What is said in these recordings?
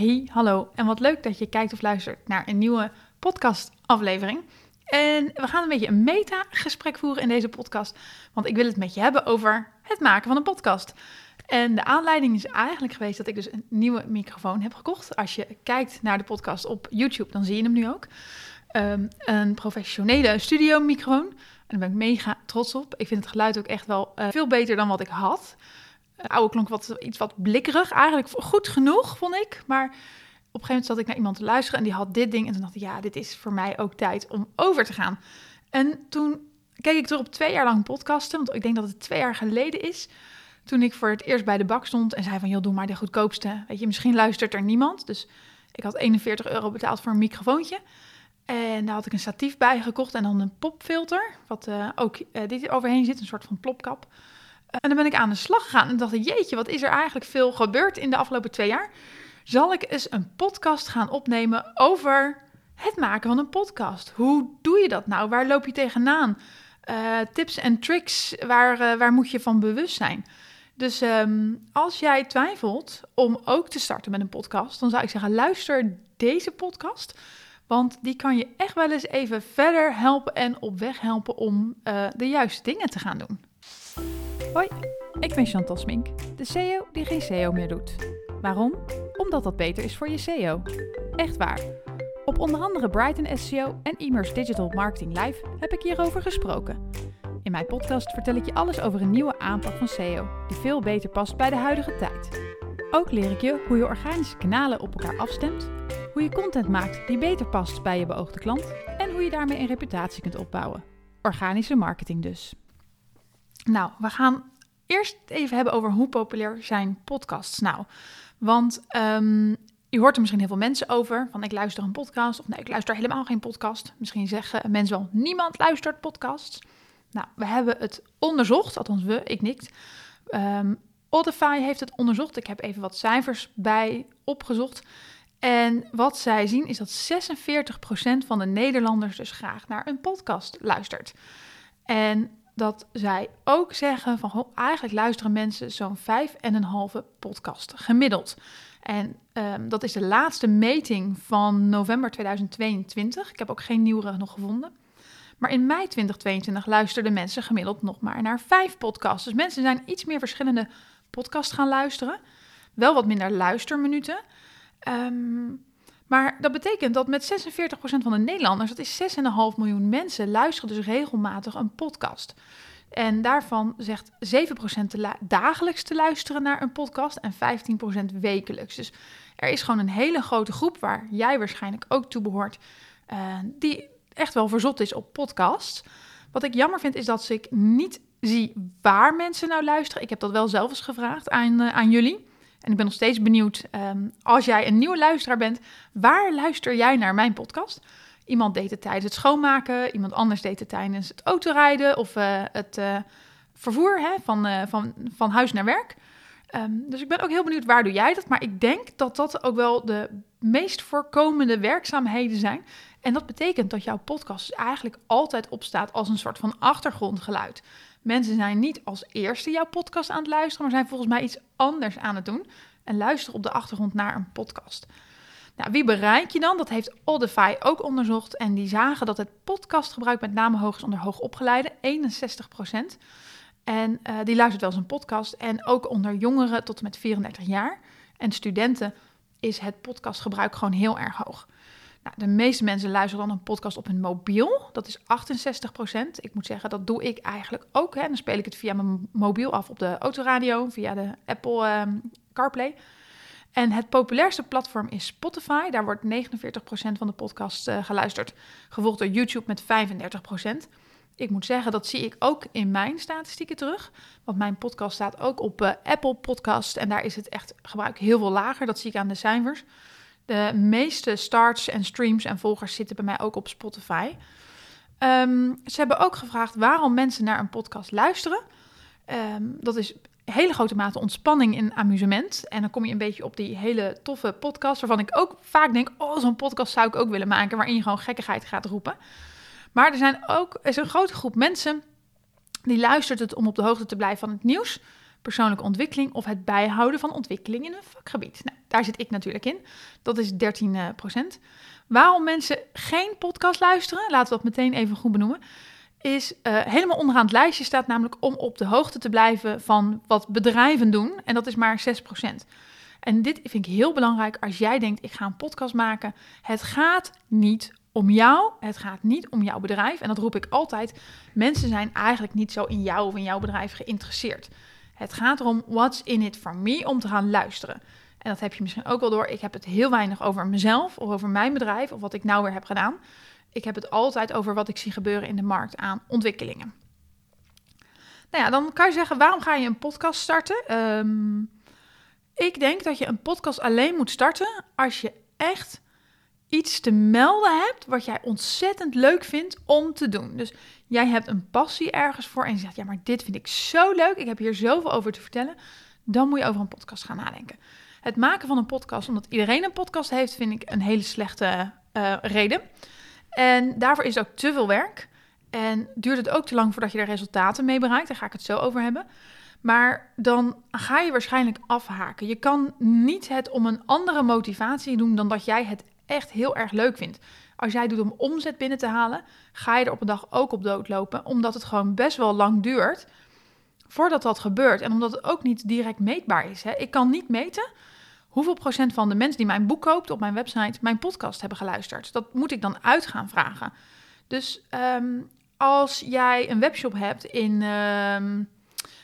Hey, hallo en wat leuk dat je kijkt of luistert naar een nieuwe podcastaflevering. En we gaan een beetje een meta-gesprek voeren in deze podcast, want ik wil het met je hebben over het maken van een podcast. En de aanleiding is eigenlijk geweest dat ik dus een nieuwe microfoon heb gekocht. Als je kijkt naar de podcast op YouTube, dan zie je hem nu ook. Um, een professionele studio-microfoon. En daar ben ik mega trots op. Ik vind het geluid ook echt wel uh, veel beter dan wat ik had. Oude klonk wat, iets wat blikkerig. Eigenlijk goed genoeg, vond ik. Maar op een gegeven moment zat ik naar iemand te luisteren en die had dit ding. En toen dacht ik, ja, dit is voor mij ook tijd om over te gaan. En toen keek ik terug op twee jaar lang podcasten. Want ik denk dat het twee jaar geleden is. Toen ik voor het eerst bij de bak stond en zei van, joh, doe maar de goedkoopste. Weet je, misschien luistert er niemand. Dus ik had 41 euro betaald voor een microfoontje. En daar had ik een statief bij gekocht en dan een popfilter, wat uh, ook uh, dit overheen zit, een soort van plopkap. Uh, en dan ben ik aan de slag gegaan en dacht, jeetje, wat is er eigenlijk veel gebeurd in de afgelopen twee jaar? Zal ik eens een podcast gaan opnemen over het maken van een podcast? Hoe doe je dat nou? Waar loop je tegenaan? tips en tricks, waar, waar moet je van bewust zijn? Dus um, als jij twijfelt om ook te starten met een podcast, dan zou ik zeggen, luister deze podcast. Want die kan je echt wel eens even verder helpen en op weg helpen om uh, de juiste dingen te gaan doen. Hoi, ik ben Chantal Smink, de CEO die geen SEO meer doet. Waarom? Omdat dat beter is voor je SEO. Echt waar. Op onder andere Brighton SEO en Immers Digital Marketing Live heb ik hierover gesproken. In mijn podcast vertel ik je alles over een nieuwe aanpak van SEO, die veel beter past bij de huidige tijd. Ook leer ik je hoe je organische kanalen op elkaar afstemt, hoe je content maakt die beter past bij je beoogde klant en hoe je daarmee een reputatie kunt opbouwen. Organische marketing dus. Nou, we gaan eerst even hebben over hoe populair zijn podcasts nou. Want um, je hoort er misschien heel veel mensen over, van ik luister een podcast of nee, ik luister helemaal geen podcast. Misschien zeggen mensen wel, niemand luistert podcasts. Nou, we hebben het onderzocht, althans we, ik niet. Um, Audify heeft het onderzocht. Ik heb even wat cijfers bij opgezocht. En wat zij zien is dat 46% van de Nederlanders dus graag naar een podcast luistert. En dat zij ook zeggen van eigenlijk luisteren mensen zo'n 5,5 podcast gemiddeld. En um, dat is de laatste meting van november 2022. Ik heb ook geen nieuwere nog gevonden. Maar in mei 2022 luisterden mensen gemiddeld nog maar naar vijf podcasts. Dus mensen zijn iets meer verschillende podcasts gaan luisteren. Wel wat minder luisterminuten. Um, maar dat betekent dat met 46% van de Nederlanders, dat is 6,5 miljoen mensen, luisteren dus regelmatig een podcast. En daarvan zegt 7% te dagelijks te luisteren naar een podcast en 15% wekelijks. Dus er is gewoon een hele grote groep waar jij waarschijnlijk ook toe behoort, uh, die echt wel verzot is op podcasts. Wat ik jammer vind is dat ik niet zie waar mensen nou luisteren. Ik heb dat wel zelf eens gevraagd aan, uh, aan jullie. En ik ben nog steeds benieuwd, um, als jij een nieuwe luisteraar bent, waar luister jij naar mijn podcast? Iemand deed het tijdens het schoonmaken, iemand anders deed het tijdens het autorijden of uh, het uh, vervoer hè, van, uh, van, van huis naar werk. Um, dus ik ben ook heel benieuwd, waar doe jij dat? Maar ik denk dat dat ook wel de meest voorkomende werkzaamheden zijn. En dat betekent dat jouw podcast eigenlijk altijd opstaat als een soort van achtergrondgeluid. Mensen zijn niet als eerste jouw podcast aan het luisteren, maar zijn volgens mij iets anders aan het doen. En luisteren op de achtergrond naar een podcast. Nou, wie bereik je dan? Dat heeft Audify ook onderzocht. En die zagen dat het podcastgebruik met name hoog is onder hoogopgeleide, 61%. En uh, die luistert wel eens een podcast. En ook onder jongeren tot en met 34 jaar. En studenten is het podcastgebruik gewoon heel erg hoog. Nou, de meeste mensen luisteren dan een podcast op hun mobiel. Dat is 68%. Ik moet zeggen, dat doe ik eigenlijk ook. Hè. Dan speel ik het via mijn mobiel af op de autoradio, via de Apple um, CarPlay. En het populairste platform is Spotify. Daar wordt 49% van de podcast uh, geluisterd. Gevolgd door YouTube met 35%. Ik moet zeggen, dat zie ik ook in mijn statistieken terug. Want mijn podcast staat ook op uh, Apple Podcast. En daar is het echt gebruik heel veel lager. Dat zie ik aan de cijfers. De meeste starts en streams en volgers zitten bij mij ook op Spotify. Um, ze hebben ook gevraagd waarom mensen naar een podcast luisteren. Um, dat is hele grote mate ontspanning en amusement. En dan kom je een beetje op die hele toffe podcast, waarvan ik ook vaak denk: oh, zo'n podcast zou ik ook willen maken, waarin je gewoon gekkigheid gaat roepen. Maar er, zijn ook, is een grote groep mensen die luistert het om op de hoogte te blijven van het nieuws. Persoonlijke ontwikkeling of het bijhouden van ontwikkeling in een vakgebied. Nou, daar zit ik natuurlijk in. Dat is 13% uh, Waarom mensen geen podcast luisteren, laten we dat meteen even goed benoemen, is uh, helemaal onderaan het lijstje staat namelijk om op de hoogte te blijven van wat bedrijven doen. En dat is maar 6%. En dit vind ik heel belangrijk als jij denkt, ik ga een podcast maken. Het gaat niet om jou, het gaat niet om jouw bedrijf. En dat roep ik altijd. Mensen zijn eigenlijk niet zo in jou of in jouw bedrijf geïnteresseerd. Het gaat erom, what's in it for me, om te gaan luisteren. En dat heb je misschien ook wel door. Ik heb het heel weinig over mezelf of over mijn bedrijf of wat ik nou weer heb gedaan. Ik heb het altijd over wat ik zie gebeuren in de markt aan ontwikkelingen. Nou ja, dan kan je zeggen, waarom ga je een podcast starten? Um, ik denk dat je een podcast alleen moet starten als je echt iets te melden hebt wat jij ontzettend leuk vindt om te doen. Dus jij hebt een passie ergens voor en je zegt, ja, maar dit vind ik zo leuk, ik heb hier zoveel over te vertellen. Dan moet je over een podcast gaan nadenken. Het maken van een podcast, omdat iedereen een podcast heeft, vind ik een hele slechte uh, reden. En daarvoor is het ook te veel werk. En duurt het ook te lang voordat je er resultaten mee bereikt. Daar ga ik het zo over hebben. Maar dan ga je waarschijnlijk afhaken. Je kan niet het om een andere motivatie doen dan dat jij het echt heel erg leuk vindt. Als jij doet om omzet binnen te halen, ga je er op een dag ook op doodlopen, omdat het gewoon best wel lang duurt voordat dat gebeurt. En omdat het ook niet direct meetbaar is. Hè. Ik kan niet meten hoeveel procent van de mensen die mijn boek koopt op mijn website mijn podcast hebben geluisterd. Dat moet ik dan uit gaan vragen. Dus ehm, als jij een webshop hebt in. Ehm,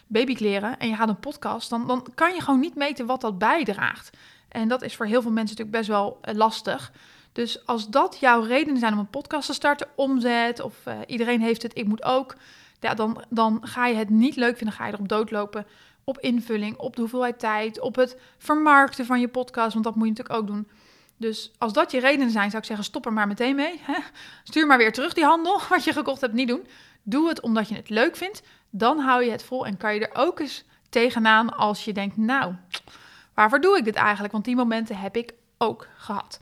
babykleren en je gaat een podcast, dan, dan kan je gewoon niet meten wat dat bijdraagt. En dat is voor heel veel mensen natuurlijk best wel eh, lastig. Dus als dat jouw redenen zijn om een podcast te starten, omzet of uh, iedereen heeft het, ik moet ook, ja, dan, dan ga je het niet leuk vinden, ga je erop doodlopen op invulling, op de hoeveelheid tijd, op het vermarkten van je podcast, want dat moet je natuurlijk ook doen. Dus als dat je redenen zijn, zou ik zeggen, stop er maar meteen mee. Hè? Stuur maar weer terug die handel, wat je gekocht hebt, niet doen. Doe het omdat je het leuk vindt. Dan hou je het vol en kan je er ook eens tegenaan als je denkt, nou, waarvoor doe ik dit eigenlijk? Want die momenten heb ik ook gehad.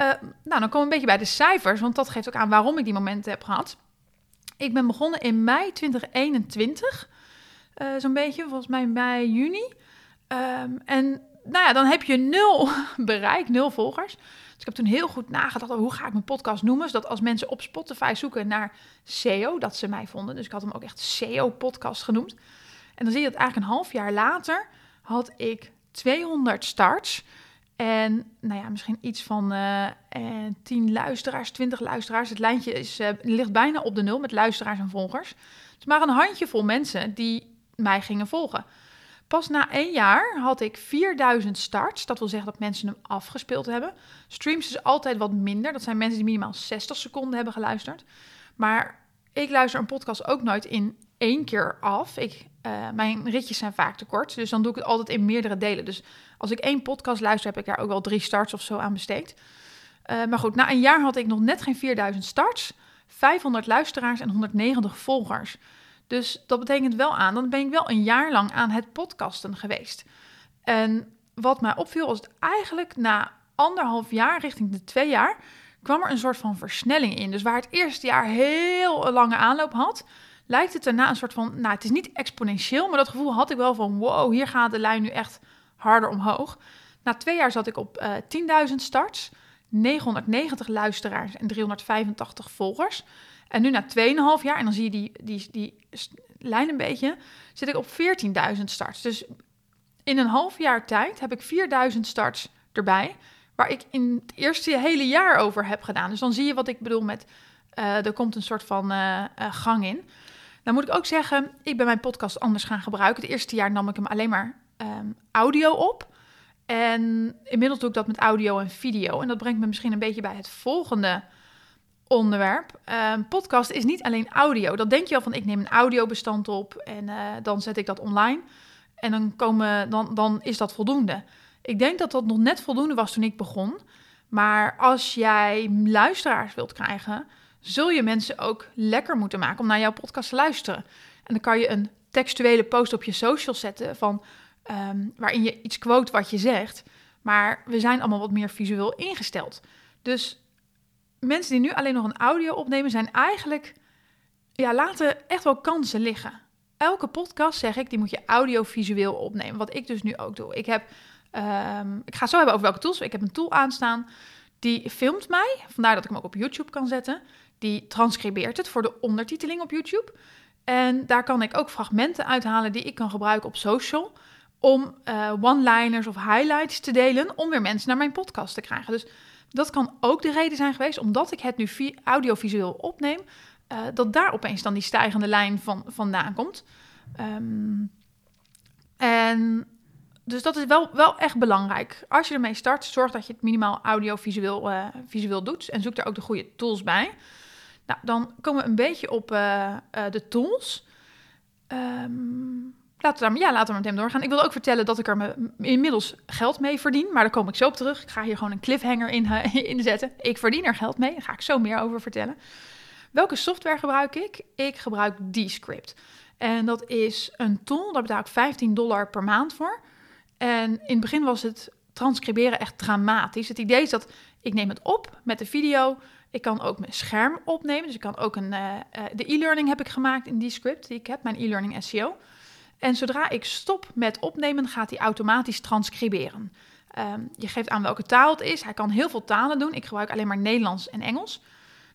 Uh, nou, dan komen we een beetje bij de cijfers, want dat geeft ook aan waarom ik die momenten heb gehad. Ik ben begonnen in mei 2021, uh, eh, zo'n beetje, volgens mij mei, juni. Um, en nou ja, dan heb je nul bereik, nul volgers. Dus ik heb toen heel goed nagedacht over hoe ga ik mijn podcast noemen. Zodat als mensen op Spotify zoeken naar SEO, dat ze mij vonden. Dus ik had hem ook echt SEO-podcast genoemd. En dan zie je dat eigenlijk een half jaar later had ik 200 starts. En nou ja, misschien iets van uh, eh, 10 eh, luisteraars, 20 luisteraars. Het lijntje is, uh, ligt bijna op de nul met luisteraars en volgers. Dus maar een handjevol mensen die mij gingen volgen. Pas na één jaar had ik 4000 starts. Dat wil zeggen dat mensen hem afgespeeld hebben. Streams is altijd wat minder. Dat zijn mensen die minimaal 60 seconden hebben geluisterd. Maar ik luister een podcast ook nooit in één keer af. Ik, uh, mijn ritjes zijn vaak te kort. Dus dan doe ik het altijd in meerdere delen. Dus als ik één podcast luister, heb ik daar ook wel drie starts of zo aan besteed. Uh, maar goed, na een jaar had ik nog net geen 4000 starts. 500 luisteraars en 190 volgers. Dus dat betekent wel aan, dan ben ik wel een jaar lang aan het podcasten geweest. En wat mij opviel was eigenlijk na anderhalf jaar, richting de twee jaar, kwam er een soort van versnelling in. Dus waar het eerste jaar heel lange aanloop had, lijkt het daarna een soort van, nou het is niet exponentieel, maar dat gevoel had ik wel van, wow, hier gaat de lijn nu echt harder omhoog. Na twee jaar zat ik op uh, eh, 10.000 starts, 990 luisteraars en 385 volgers. En nu na 2,5 jaar, en dan zie je die, die, die lijn een beetje, zit ik op 14.000 starts. Dus in een half jaar tijd heb ik 4.000 starts erbij, waar ik in het eerste hele jaar over heb gedaan. Dus dan zie je wat ik bedoel met, uh, er komt een soort van uh, gang in. Dan moet ik ook zeggen, ik ben mijn podcast anders gaan gebruiken. Het eerste jaar nam ik hem alleen maar um, audio op. En inmiddels doe ik dat met audio en video. En dat brengt me misschien een beetje bij het volgende onderwerp. Um, podcast is niet alleen audio. Dat denk je al van ik neem een audiobestand op en uh, dan zet ik dat online. En dan, komen, dan, dan is dat voldoende. Ik denk dat dat nog net voldoende was toen ik begon. Maar als jij luisteraars wilt krijgen, zul je mensen ook lekker moeten maken om naar jouw podcast te luisteren. En dan kan je een textuele post op je social zetten van, um, waarin je iets quote wat je zegt. Maar we zijn allemaal wat meer visueel ingesteld. Dus mensen die nu alleen nog een audio opnemen, zijn eigenlijk, ja, laten echt wel kansen liggen. elke podcast zeg ik, die moet je audiovisueel opnemen. Wat ik dus nu ook doe. Ik heb, ehm, ik ga zo hebben over welke tools. Ik heb een tool aanstaan die filmt mij. Vandaar dat ik hem ook op YouTube kan zetten. Die transcribeert het voor de ondertiteling op YouTube. En daar kan ik ook fragmenten uithalen die ik kan gebruiken op social. Om uh, one-liners of highlights te delen. Om weer mensen naar mijn podcast te krijgen. Dus dat kan ook de reden zijn geweest, omdat ik het nu audiovisueel opneem. Uh, dat daar opeens dan die stijgende lijn van, vandaan komt. Um, en dus dat is wel, wel echt belangrijk. Als je ermee start, zorg dat je het minimaal audiovisueel uh, visueel doet. En zoek daar ook de goede tools bij. Nou, dan komen we een beetje op uh, de tools. Um, laten, we daar, ja, laten we meteen doorgaan. Ik wilde ook vertellen dat ik er me inmiddels geld mee verdien. Maar daar kom ik zo op terug. Ik ga hier gewoon een cliffhanger in, uh, zetten. Ik verdien er geld mee. Daar ga ik zo meer over vertellen. Welke software gebruik ik? Ik gebruik Descript. En dat is een tool, daar betaal ik 15 dollar per maand voor. En in het begin was het transcriberen echt dramatisch. Het idee is dat ik neem het op met de video. Ik kan ook mijn scherm opnemen. Dus ik kan ook een. Uh, uh, de e-learning heb ik gemaakt in Descript die ik heb, mijn e-learning SEO. En zodra ik stop met opnemen, gaat hij automatisch transcriberen. Um, je geeft aan welke taal het is. Hij kan heel veel talen doen. Ik gebruik alleen maar Nederlands en Engels.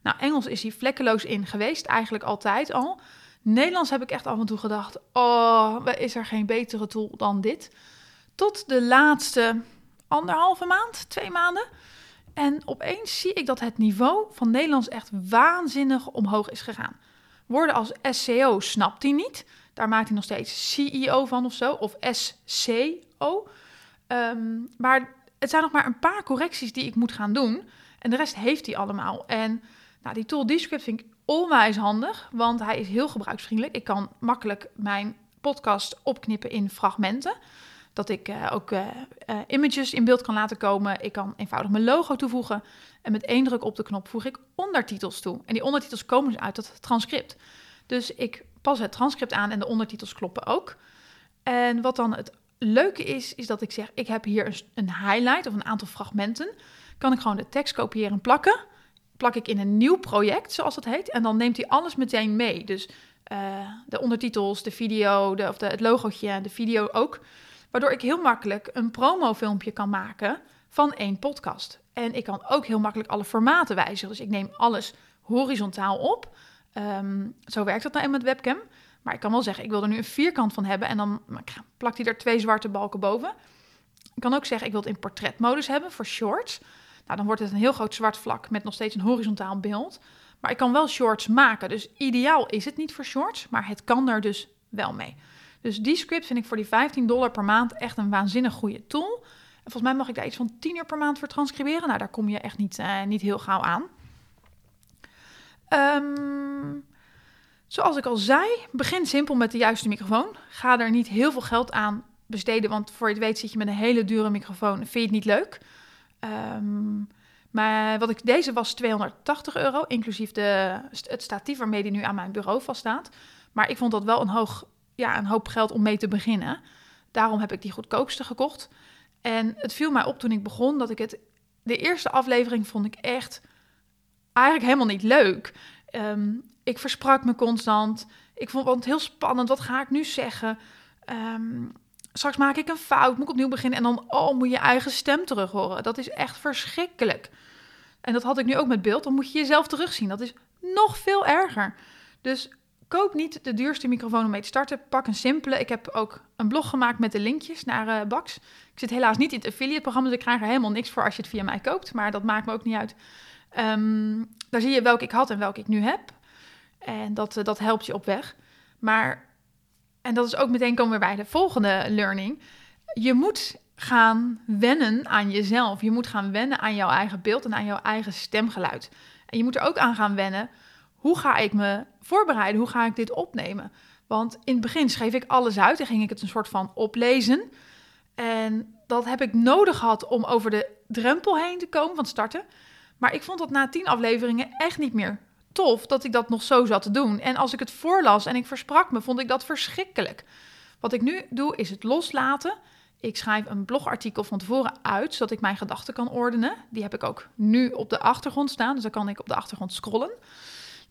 Nou, Engels is hij vlekkeloos in geweest, eigenlijk altijd al. Nederlands heb ik echt af en toe gedacht: oh, is er geen betere tool dan dit? Tot de laatste anderhalve maand, twee maanden. En opeens zie ik dat het niveau van Nederlands echt waanzinnig omhoog is gegaan. Woorden als SCO snapt hij niet. Daar maakt hij nog steeds CEO van of zo, of SCO. Um, maar het zijn nog maar een paar correcties die ik moet gaan doen. En de rest heeft hij allemaal. En nou, die tool Descript vind ik onwijs handig, want hij is heel gebruiksvriendelijk. Ik kan makkelijk mijn podcast opknippen in fragmenten. Dat ik uh, ook uh, uh, images in beeld kan laten komen. Ik kan eenvoudig mijn logo toevoegen. En met één druk op de knop voeg ik ondertitels toe. En die ondertitels komen dus uit het transcript. Dus ik pas het transcript aan en de ondertitels kloppen ook. En wat dan het leuke is, is dat ik zeg: ik heb hier een highlight of een aantal fragmenten. Kan ik gewoon de tekst kopiëren en plakken. Plak ik in een nieuw project, zoals dat heet. En dan neemt hij alles meteen mee. Dus de ondertitels, de video, de, of de, het logootje, de video ook. Waardoor ik heel makkelijk een promofilmpje kan maken van één podcast. En ik kan ook heel makkelijk alle formaten wijzigen. Dus ik neem alles horizontaal op. Um, zo werkt dat nou met webcam. Maar ik kan wel zeggen, ik wil er nu een vierkant van hebben. En dan plakt hij er twee zwarte balken boven. Ik kan ook zeggen, ik wil het in portretmodus hebben voor shorts. Nou, dan wordt het een heel groot zwart vlak met nog steeds een horizontaal beeld. Maar ik kan wel shorts maken. Dus ideaal is het niet voor shorts, maar het kan er dus wel mee. Dus die script vind ik voor die 15 dollar per maand echt een waanzinnig goede tool. En volgens mij mag ik daar iets van 10 uur per maand voor transcriberen. Nou, daar kom je echt niet, uh, niet heel gauw aan. Um, zoals ik al zei, begin simpel met de juiste microfoon. Ga er niet heel veel geld aan besteden, want voor je het weet zit je met een hele dure microfoon. Vind je het niet leuk? Um, maar wat ik, deze was 280 euro, inclusief de, het statief waarmee die nu aan mijn bureau vaststaat. Maar ik vond dat wel een, hoog, ja, een hoop geld om mee te beginnen. Daarom heb ik die goedkoopste gekocht. En het viel mij op toen ik begon dat ik het. De eerste aflevering vond ik echt eigenlijk helemaal niet leuk. Um, ik versprak me constant. Ik vond het heel spannend. Wat ga ik nu zeggen? Um, straks maak ik een fout, moet ik opnieuw beginnen. En dan, oh, moet je eigen stem terug horen. Dat is echt verschrikkelijk. En dat had ik nu ook met beeld. Dan moet je jezelf terugzien. Dat is nog veel erger. Dus koop niet de duurste microfoon om mee te starten. Pak een simpele. Ik heb ook een blog gemaakt met de linkjes naar uh, Bax. Ik zit helaas niet in het affiliate-programma, dus ik krijg er helemaal niks voor als je het via mij koopt. Maar dat maakt me ook niet uit. Um, daar zie je welke ik had en welke ik nu heb. En dat, uh, dat helpt je op weg. Maar, en dat is ook meteen komen we bij de volgende learning. Je moet gaan wennen aan jezelf. Je moet gaan wennen aan jouw eigen beeld en aan jouw eigen stemgeluid. En je moet er ook aan gaan wennen. Hoe ga ik me voorbereiden? Hoe ga ik dit opnemen? Want in het begin schreef ik alles uit en ging ik het een soort van oplezen. En dat heb ik nodig gehad om over de drempel heen te komen van starten. Maar ik vond dat na tien afleveringen echt niet meer tof dat ik dat nog zo zat te doen. En als ik het voorlas en ik versprak me, vond ik dat verschrikkelijk. Wat ik nu doe, is het loslaten. Ik schrijf een blogartikel van tevoren uit, zodat ik mijn gedachten kan ordenen. Die heb ik ook nu op de achtergrond staan, dus dan kan ik op de achtergrond scrollen.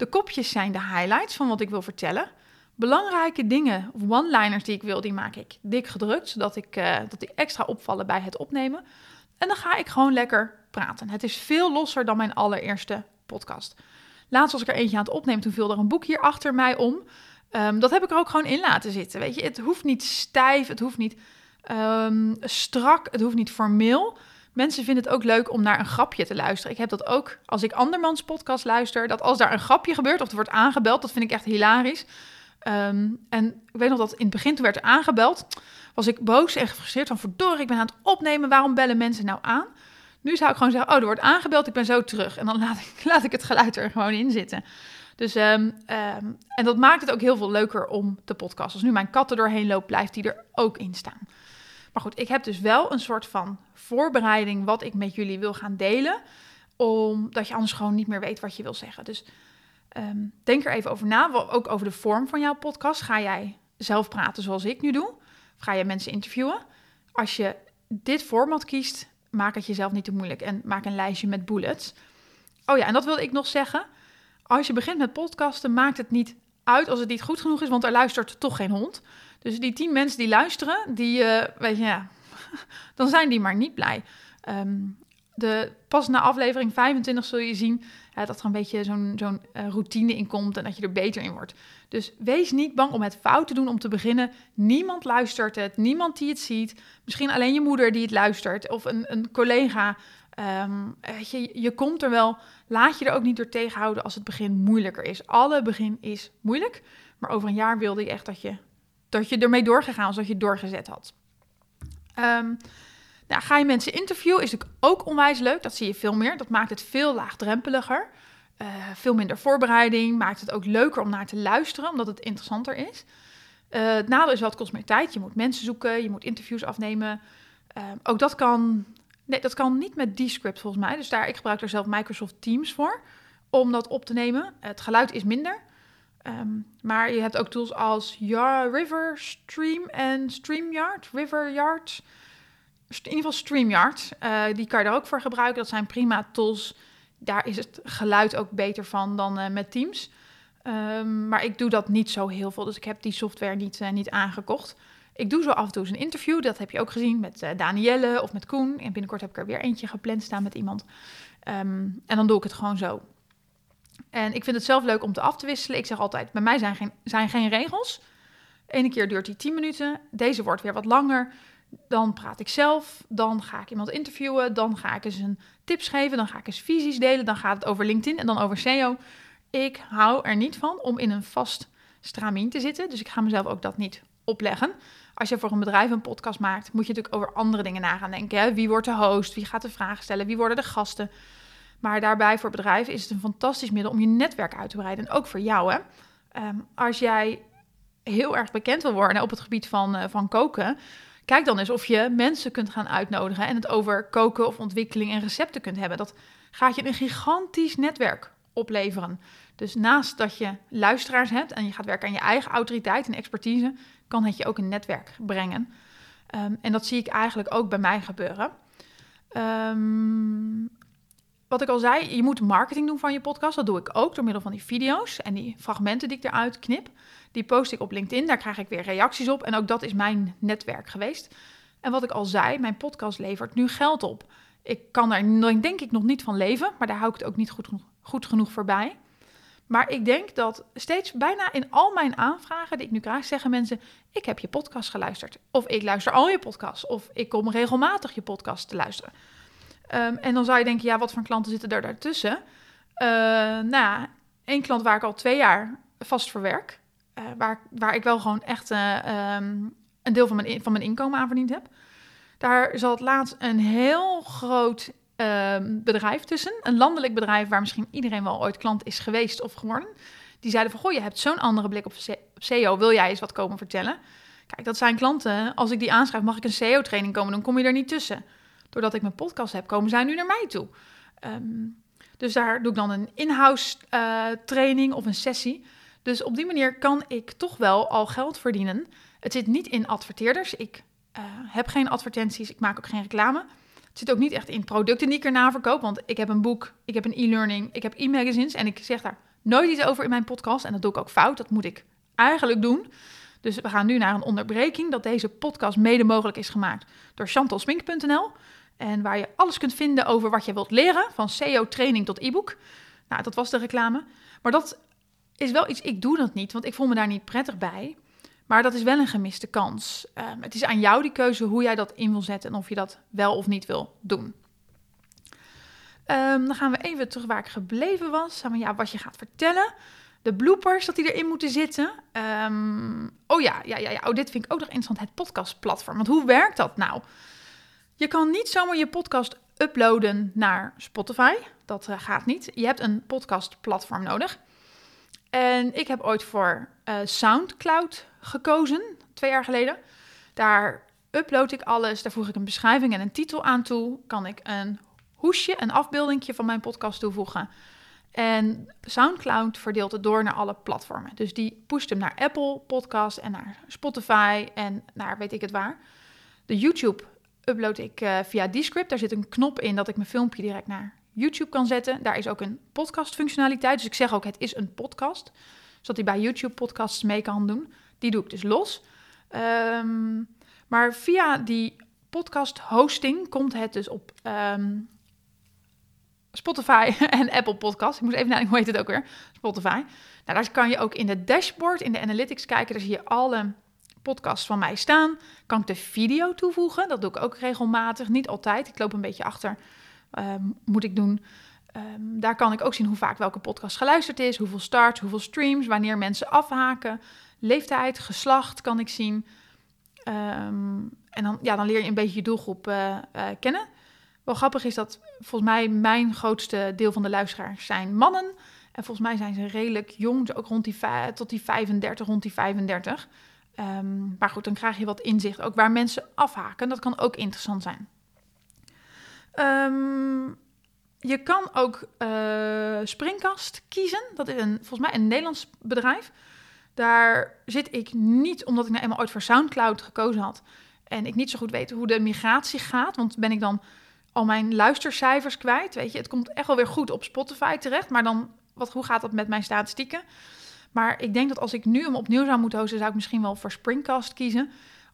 De kopjes zijn de highlights van wat ik wil vertellen. belangrijke dingen of one-liners die ik wil, die maak ik dik gedrukt, zodat ik, uh, dat die extra opvallen bij het opnemen. En dan ga ik gewoon lekker praten. Het is veel losser dan mijn allereerste podcast. Laatst was ik er eentje aan het opnemen, toen viel er een boek hier achter mij om. Um, dat heb ik er ook gewoon in laten zitten. Weet je, het hoeft niet stijf, het hoeft niet um, strak, het hoeft niet formeel. Mensen vinden het ook leuk om naar een grapje te luisteren. Ik heb dat ook als ik andermans podcast luister. Dat als daar een grapje gebeurt of er wordt aangebeld, dat vind ik echt hilarisch. Um, en ik weet nog dat in het begin toen werd er aangebeld, was ik boos en gefrustreerd van verdorie, ik ben aan het opnemen, waarom bellen mensen nou aan? Nu zou ik gewoon zeggen, oh, er wordt aangebeld, ik ben zo terug. En dan laat ik, laat ik het geluid er gewoon in zitten. Dus, um, um, en dat maakt het ook heel veel leuker om te podcasten. Als nu mijn kat er doorheen loopt, blijft die er ook in staan. Maar goed, ik heb dus wel een soort van voorbereiding wat ik met jullie wil gaan delen. Omdat je anders gewoon niet meer weet wat je wil zeggen. Dus um, denk er even over na. Ook over de vorm van jouw podcast. Ga jij zelf praten zoals ik nu doe? Of ga je mensen interviewen? Als je dit format kiest, maak het jezelf niet te moeilijk. En maak een lijstje met bullets. Oh ja, en dat wilde ik nog zeggen. Als je begint met podcasten, maakt het niet uit als het niet goed genoeg is, want er luistert toch geen hond. Dus die tien mensen die luisteren, die, uh, weet je, ja, dan zijn die maar niet blij. Um, de, pas na aflevering 25 zul je zien dat er een beetje zo'n zo'n uh, routine in komt en dat je er beter in wordt. Dus wees niet bang om het fout te doen om te beginnen. Niemand luistert het, niemand die het ziet. Misschien alleen je moeder die het luistert of een, een collega. Um, je, je komt er wel. Laat je er ook niet door tegenhouden als het begin moeilijker is. Alle begin is moeilijk, maar over een jaar wilde je echt dat je dat je ermee doorgegaan was, dat je doorgezet had. Um, nou, ga je mensen interviewen, is natuurlijk ook onwijs leuk. Dat zie je veel meer. Dat maakt het veel laagdrempeliger. Uh, veel minder voorbereiding. Maakt het ook leuker om naar te luisteren, omdat het interessanter is. Uh, het nadeel is wel, het kost meer tijd. Je moet mensen zoeken, je moet interviews afnemen. Uh, ook dat kan, nee, dat kan niet met Descript volgens mij. Dus daar, ik gebruik daar zelf Microsoft Teams voor om dat op te nemen. Het geluid is minder. Um, maar je hebt ook tools als ja, River, Stream en StreamYard. Riveryard. In ieder geval StreamYard. Uh, die kan je daar ook voor gebruiken. Dat zijn prima tools. Daar is het geluid ook beter van dan uh, met Teams. Um, maar ik doe dat niet zo heel veel. Dus ik heb die software niet, uh, niet aangekocht. Ik doe zo af en toe eens een interview. Dat heb je ook gezien met Danielle of met Koen. En binnenkort heb ik er weer eentje gepland staan met iemand. Um, en dan doe ik het gewoon zo. En ik vind het zelf leuk om te af te wisselen. Ik zeg altijd, bij mij zijn geen, zijn geen regels. Ene keer duurt die 10 minuten, deze wordt weer wat langer. Dan praat ik zelf, dan ga ik iemand interviewen, dan ga ik eens een tips geven, dan ga ik eens visies delen, dan gaat het over LinkedIn en dan over SEO. Ik hou er niet van om in een vast stramien te zitten, dus ik ga mezelf ook dat niet opleggen. Als je voor een bedrijf een podcast maakt, moet je natuurlijk over andere dingen na gaan denken. Hè? Wie wordt de host? Wie gaat de vragen stellen? Wie worden de gasten? Maar daarbij voor bedrijven is het een fantastisch middel om je netwerk uit te breiden. En ook voor jou. Hè? Um, als jij heel erg bekend wil worden op het gebied van, uh, van koken, kijk dan eens of je mensen kunt gaan uitnodigen en het over koken of ontwikkeling en recepten kunt hebben. Dat gaat je een gigantisch netwerk opleveren. Dus naast dat je luisteraars hebt en je gaat werken aan je eigen autoriteit en expertise, kan het je ook een netwerk brengen. Um, en dat zie ik eigenlijk ook bij mij gebeuren. Um, wat ik al zei, je moet marketing doen van je podcast. Dat doe ik ook door middel van die video's en die fragmenten die ik eruit knip. Die post ik op LinkedIn, daar krijg ik weer reacties op. En ook dat is mijn netwerk geweest. En wat ik al zei, mijn podcast levert nu geld op. Ik kan daar denk ik nog niet van leven, maar daar hou ik het ook niet goed, goed genoeg voorbij. Maar ik denk dat steeds bijna in al mijn aanvragen die ik nu krijg, zeggen mensen: Ik heb je podcast geluisterd. Of ik luister al je podcast. Of ik kom regelmatig je podcast te luisteren. Um, en dan zou je denken, ja, wat voor klanten zitten er daartussen? Uh, nou één klant waar ik al twee jaar vast voor werk. Uh, waar, waar ik wel gewoon echt uh, um, een deel van mijn, van mijn inkomen aan verdiend heb. Daar zat laatst een heel groot ehm, bedrijf tussen. Een landelijk bedrijf waar misschien iedereen wel ooit klant is geweest of geworden. Die zeiden van, goh, je hebt zo'n andere blik op, SEO. Wil jij eens wat komen vertellen? Kijk, dat zijn klanten. Als ik die aanschrijf, mag ik een SEO-training komen? Dan kom je er niet tussen doordat ik mijn podcast heb, komen zij nu naar mij toe. Um, dus daar doe ik dan een in-house uh, training of een sessie. Dus op die manier kan ik toch wel al geld verdienen. Het zit niet in adverteerders. Ik uh, heb geen advertenties, ik maak ook geen reclame. Het zit ook niet echt in producten die ik erna verkoop. Want ik heb een boek, ik heb een e-learning, ik heb e-magazines. En ik zeg daar nooit iets over in mijn podcast. En dat doe ik ook fout. Dat moet ik eigenlijk doen. Dus we gaan nu naar een onderbreking dat deze podcast mede mogelijk is gemaakt door chantalsmink.nl. En waar je alles kunt vinden over wat je wilt leren, van SEO-training tot e-book. Nou, dat was de reclame. Maar dat is wel iets, ik doe dat niet, want ik voel me daar niet prettig bij. Maar dat is wel een gemiste kans. Ehm, het is aan jou die keuze hoe jij dat in wil zetten en of je dat wel of niet wil doen. Ehm, dan gaan we even terug waar ik gebleven was. Ja, wat je gaat vertellen. De bloopers, dat die erin moeten zitten. Ehm, oh ja, ja, ja, ja. Oh, dit vind ik ook nog interessant. Het podcastplatform. Want hoe werkt dat nou? Je kan niet zomaar je podcast uploaden naar Spotify. Dat uh, gaat niet. Je hebt een podcastplatform nodig. En ik heb ooit voor uh, SoundCloud gekozen, twee jaar geleden. Daar upload ik alles, daar voeg ik een beschrijving en een titel aan toe. Kan ik een hoesje, een afbeeldingje van mijn podcast toevoegen. En SoundCloud verdeelt het door naar alle platformen. Dus die pusht hem naar Apple Podcast en naar Spotify en naar weet ik het waar. De YouTube upload ik uh, via Descript. Daar zit een knop in dat ik mijn filmpje direct naar YouTube kan zetten. Daar is ook een podcast functionaliteit. Dus ik zeg ook het is een podcast. Zodat hij bij YouTube podcasts mee kan doen. Die doe ik dus los. Um, maar via die podcast hosting komt het dus op um, Spotify en Apple Podcast. Ik moet even nadenken, hoe heet het ook weer? Spotify. Nou, daar kan je ook in de dashboard, in de analytics kijken. Daar zie je alle podcasts van mij staan. Kan ik de video toevoegen? Dat doe ik ook regelmatig. Niet altijd. Ik loop een beetje achter. Um, moet ik doen. Um, daar kan ik ook zien hoe vaak welke podcast geluisterd is. Hoeveel starts, hoeveel streams, wanneer mensen afhaken. Leeftijd, geslacht kan ik zien. Um, en dan, ja, dan leer je een beetje je doelgroep uh, uh, kennen. Wel grappig is dat volgens mij mijn grootste deel van de luisteraars zijn mannen. En volgens mij zijn ze redelijk jong, ook rond die, tot die 35, rond die 35. Um, maar goed, dan krijg je wat inzicht ook waar mensen afhaken. Dat kan ook interessant zijn. Um, je kan ook uh, Springkast kiezen. Dat is een, volgens mij een Nederlands bedrijf. Daar zit ik niet, omdat ik nou eenmaal ooit voor SoundCloud gekozen had. En ik niet zo goed weet hoe de migratie gaat. Want ben ik dan al mijn luistercijfers kwijt. Weet je, het komt echt wel weer goed op Spotify terecht. Maar dan, wat, hoe gaat dat met mijn statistieken? Maar ik denk dat als ik nu hem opnieuw zou moeten hosten, zou ik misschien wel voor Springcast kiezen.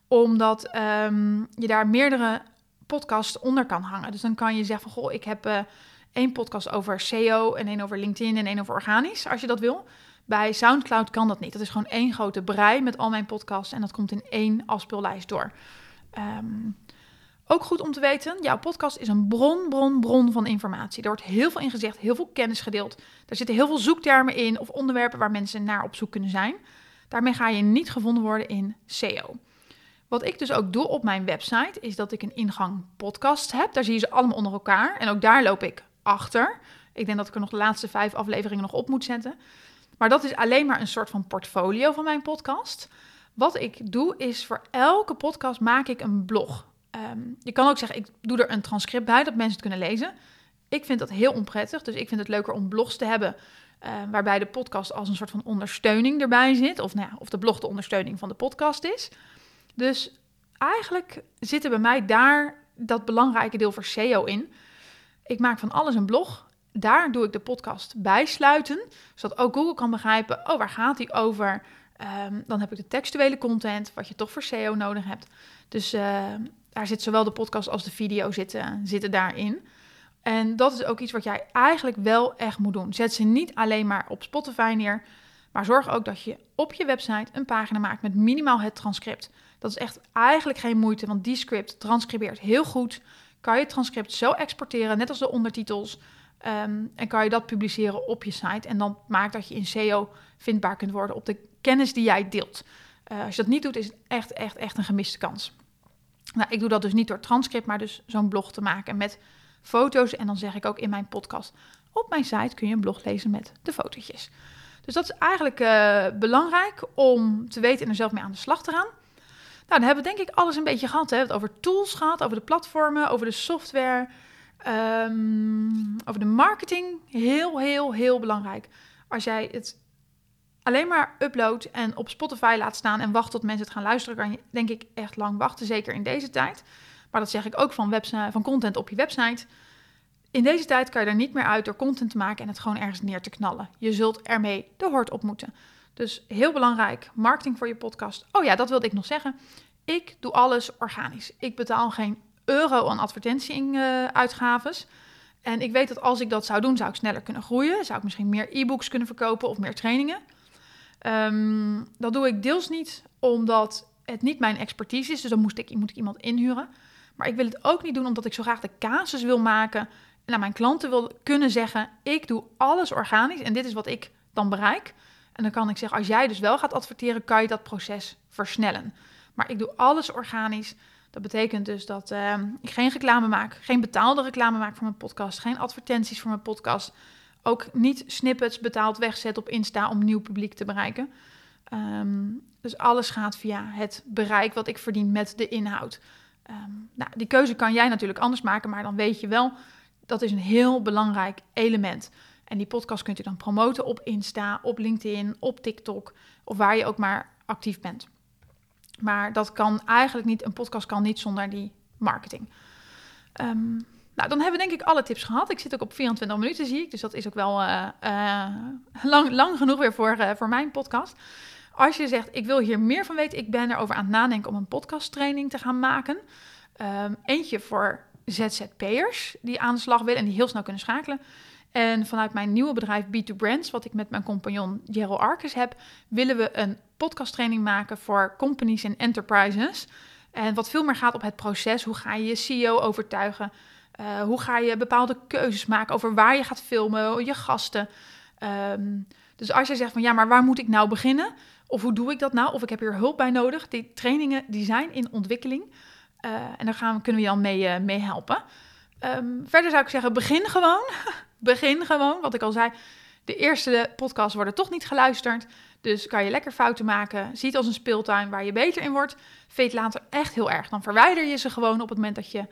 Omdat um, je daar meerdere podcasts onder kan hangen. Dus dan kan je zeggen van, goh, ik heb uh, één podcast over SEO en één over LinkedIn en één over organisch, als je dat wil. Bij SoundCloud kan dat niet. Dat is gewoon één grote brei met al mijn podcasts en dat komt in één afspeellijst door. Um, ook goed om te weten, jouw podcast is een bron, bron, bron van informatie. Er wordt heel veel in gezegd, heel veel kennis gedeeld. Er zitten heel veel zoektermen in of onderwerpen waar mensen naar op zoek kunnen zijn. Daarmee ga je niet gevonden worden in SEO. Wat ik dus ook doe op mijn website, is dat ik een ingang podcast heb. Daar zie je ze allemaal onder elkaar. En ook daar loop ik achter. Ik denk dat ik er nog de laatste vijf afleveringen nog op moet zetten. Maar dat is alleen maar een soort van portfolio van mijn podcast. Wat ik doe, is voor elke podcast maak ik een blog. Um, je kan ook zeggen, ik doe er een transcript bij, dat mensen het kunnen lezen. Ik vind dat heel onprettig, dus ik vind het leuker om blogs te hebben... Uh, waarbij de podcast als een soort van ondersteuning erbij zit. Of, nou ja, of de blog de ondersteuning van de podcast is. Dus eigenlijk zit er bij mij daar dat belangrijke deel voor SEO in. Ik maak van alles een blog. Daar doe ik de podcast bijsluiten, zodat ook Google kan begrijpen, oh, waar gaat die over? Um, dan heb ik de textuele content, wat je toch voor SEO nodig hebt. Dus uh, daar zit zowel de podcast als de video zitten, zitten daarin. En dat is ook iets wat jij eigenlijk wel echt moet doen. Zet ze niet alleen maar op Spotify neer, maar zorg ook dat je op je website een pagina maakt met minimaal het transcript. Dat is echt eigenlijk geen moeite, want die script transcribeert heel goed. Kan je het transcript zo exporteren, net als de ondertitels. Um, en kan je dat publiceren op je site. En dan maakt dat je in SEO vindbaar kunt worden op de kennis die jij deelt. Uh, als je dat niet doet, is het echt, echt, echt een gemiste kans. Nou, ik doe dat dus niet door transcript, maar dus zo'n blog te maken met foto's. En dan zeg ik ook in mijn podcast, op mijn site kun je een blog lezen met de fotootjes. Dus dat is eigenlijk uh, belangrijk om te weten en er zelf mee aan de slag te gaan. Nou, dan hebben we denk ik alles een beetje gehad. We hebben het over tools gehad, over de platformen, over de software, um, over de marketing. Heel, heel, heel belangrijk. Als jij het alleen maar upload en op Spotify laat staan en wacht tot mensen het gaan luisteren, kan je denk ik echt lang wachten, zeker in deze tijd. Maar dat zeg ik ook van, van content op je website. In deze tijd kan je er niet meer uit door content te maken en het gewoon ergens neer te knallen. Je zult ermee de hoort op moeten. Dus heel belangrijk, marketing voor je podcast. Oh ja, dat wilde ik nog zeggen. Ik doe alles organisch. Ik betaal geen euro aan advertentie-uitgaves. En ik weet dat als ik dat zou doen, zou ik sneller kunnen groeien. Zou ik misschien meer e-books kunnen verkopen of meer trainingen. Ehm, dat doe ik deels niet omdat het niet mijn expertise is. Dus dan moest ik, moet ik iemand inhuren. Maar ik wil het ook niet doen omdat ik zo graag de casus wil maken. En aan mijn klanten wil kunnen zeggen: ik doe alles organisch en dit is wat ik dan bereik. En dan kan ik zeggen: als jij dus wel gaat adverteren, kan je dat proces versnellen. Maar ik doe alles organisch. Dat betekent dus dat uh, ik geen reclame maak, geen betaalde reclame maak voor mijn podcast, geen advertenties voor mijn podcast. Ook niet snippets betaald wegzet op Insta om nieuw publiek te bereiken. Um, dus alles gaat via het bereik wat ik verdien met de inhoud. Um, nou, die keuze kan jij natuurlijk anders maken, maar dan weet je wel, dat is een heel belangrijk element. En die podcast kunt u dan promoten op Insta, op LinkedIn, op TikTok of waar je ook maar actief bent. Maar dat kan eigenlijk niet, een podcast kan niet zonder die marketing. Um, nou, dan hebben we denk ik alle tips gehad. Ik zit ook op 24 minuten, zie ik. Dus dat is ook wel uh, uh, lang, lang genoeg weer voor, uh, voor mijn podcast. Als je zegt, ik wil hier meer van weten, ik ben erover aan het nadenken om een podcasttraining te gaan maken. Um, eentje voor ZZP'ers die aan de slag willen en die heel snel kunnen schakelen. En vanuit mijn nieuwe bedrijf B2 Brands, wat ik met mijn compagnon Gerald Arcus heb, willen we een podcasttraining maken voor companies en enterprises. En wat veel meer gaat op het proces. Hoe ga je je CEO overtuigen? Uh, hoe ga je bepaalde keuzes maken over waar je gaat filmen, je gasten? Um, dus als je zegt van ja, maar waar moet ik nou beginnen? Of hoe doe ik dat nou? Of ik heb hier hulp bij nodig. Die trainingen die zijn in ontwikkeling. Uh, en daar gaan, kunnen we je al mee, uh, mee helpen. Um, verder zou ik zeggen, begin gewoon. begin gewoon. Wat ik al zei, de eerste podcasts worden toch niet geluisterd. Dus kan je lekker fouten maken. Zie het als een speeltuin waar je beter in wordt. Veet later echt heel erg. Dan verwijder je ze gewoon op het moment dat je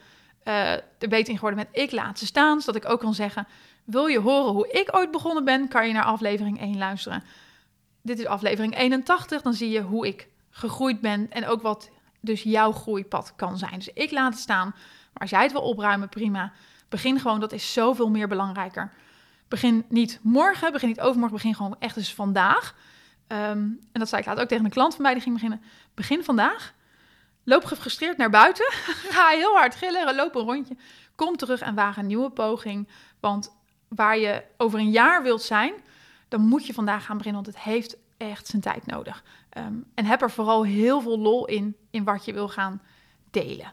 uh, er beter in geworden bent. Ik laat ze staan, zodat ik ook kan zeggen... Wil je horen hoe ik ooit begonnen ben, kan je naar aflevering 1 luisteren. Dit is aflevering 81, dan zie je hoe ik gegroeid ben en ook wat dus jouw groeipad kan zijn. Dus ik laat het staan, maar als jij het wil opruimen, prima. Begin gewoon, dat is zoveel meer belangrijker. Begin niet morgen, begin niet overmorgen, begin gewoon echt eens vandaag. Um, en dat zei ik laat ook tegen een klant van mij, die ging beginnen. Begin vandaag, loop gefrustreerd naar buiten, ga heel hard gillen, loop een rondje, kom terug en waag een nieuwe poging. Want waar je over een jaar wilt zijn, dan moet je vandaag gaan beginnen, want het heeft echt zijn tijd nodig. Um, en heb er vooral heel veel lol in, in wat je wil gaan delen.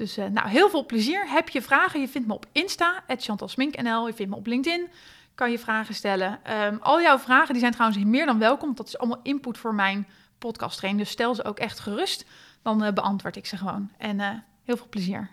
Dus uh, nou, heel veel plezier. Heb je vragen? Je vindt me op Insta, chantalsminknl. Je vindt me op LinkedIn. Kan je vragen stellen. Um, al jouw vragen die zijn trouwens meer dan welkom. Dat is allemaal input voor mijn podcast training. Dus stel ze ook echt gerust. Dan uh, beantwoord ik ze gewoon. En uh, heel veel plezier.